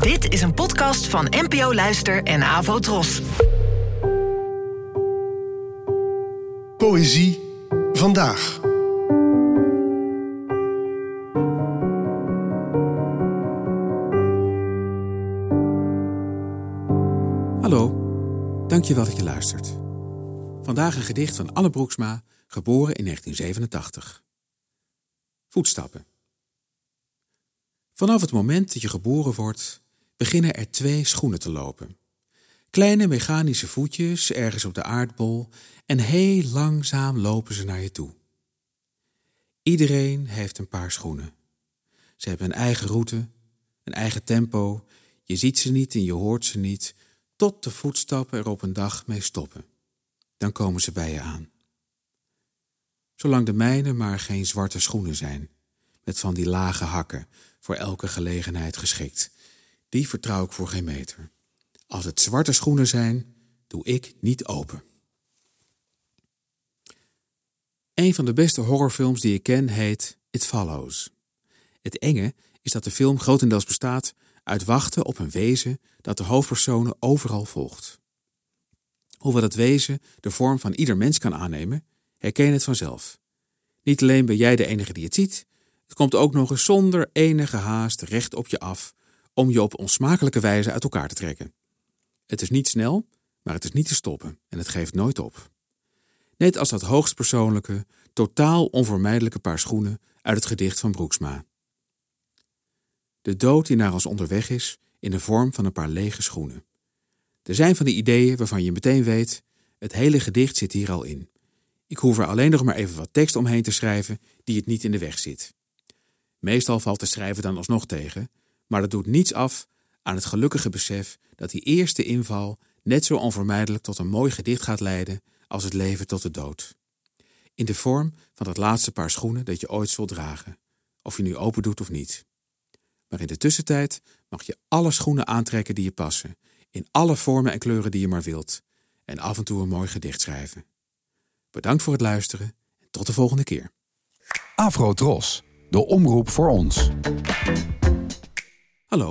Dit is een podcast van NPO Luister en Avo Tros. Poëzie vandaag. Hallo, dankjewel dat je luistert. Vandaag een gedicht van Anne Broeksma, geboren in 1987. Voetstappen. Vanaf het moment dat je geboren wordt, beginnen er twee schoenen te lopen. Kleine mechanische voetjes ergens op de aardbol en heel langzaam lopen ze naar je toe. Iedereen heeft een paar schoenen. Ze hebben een eigen route, een eigen tempo. Je ziet ze niet en je hoort ze niet, tot de voetstappen er op een dag mee stoppen. Dan komen ze bij je aan. Zolang de mijne maar geen zwarte schoenen zijn, met van die lage hakken, voor elke gelegenheid geschikt. Die vertrouw ik voor geen meter. Als het zwarte schoenen zijn, doe ik niet open. Een van de beste horrorfilms die ik ken heet It Follows. Het enge is dat de film grotendeels bestaat uit wachten op een wezen dat de hoofdpersonen overal volgt. Hoewel dat wezen de vorm van ieder mens kan aannemen, herken het vanzelf. Niet alleen ben jij de enige die het ziet, het komt ook nog eens zonder enige haast recht op je af om je op onsmakelijke wijze uit elkaar te trekken. Het is niet snel, maar het is niet te stoppen en het geeft nooit op. Net als dat hoogstpersoonlijke, totaal onvermijdelijke paar schoenen uit het gedicht van Broeksma. De dood die naar ons onderweg is in de vorm van een paar lege schoenen. Er zijn van die ideeën waarvan je meteen weet, het hele gedicht zit hier al in. Ik hoef er alleen nog maar even wat tekst omheen te schrijven die het niet in de weg zit. Meestal valt de schrijver dan alsnog tegen, maar dat doet niets af aan het gelukkige besef dat die eerste inval net zo onvermijdelijk tot een mooi gedicht gaat leiden als het leven tot de dood. In de vorm van dat laatste paar schoenen dat je ooit zult dragen, of je nu open doet of niet. Maar in de tussentijd mag je alle schoenen aantrekken die je passen, in alle vormen en kleuren die je maar wilt, en af en toe een mooi gedicht schrijven. Bedankt voor het luisteren en tot de volgende keer. Afro Tros, de omroep voor ons. Hallo,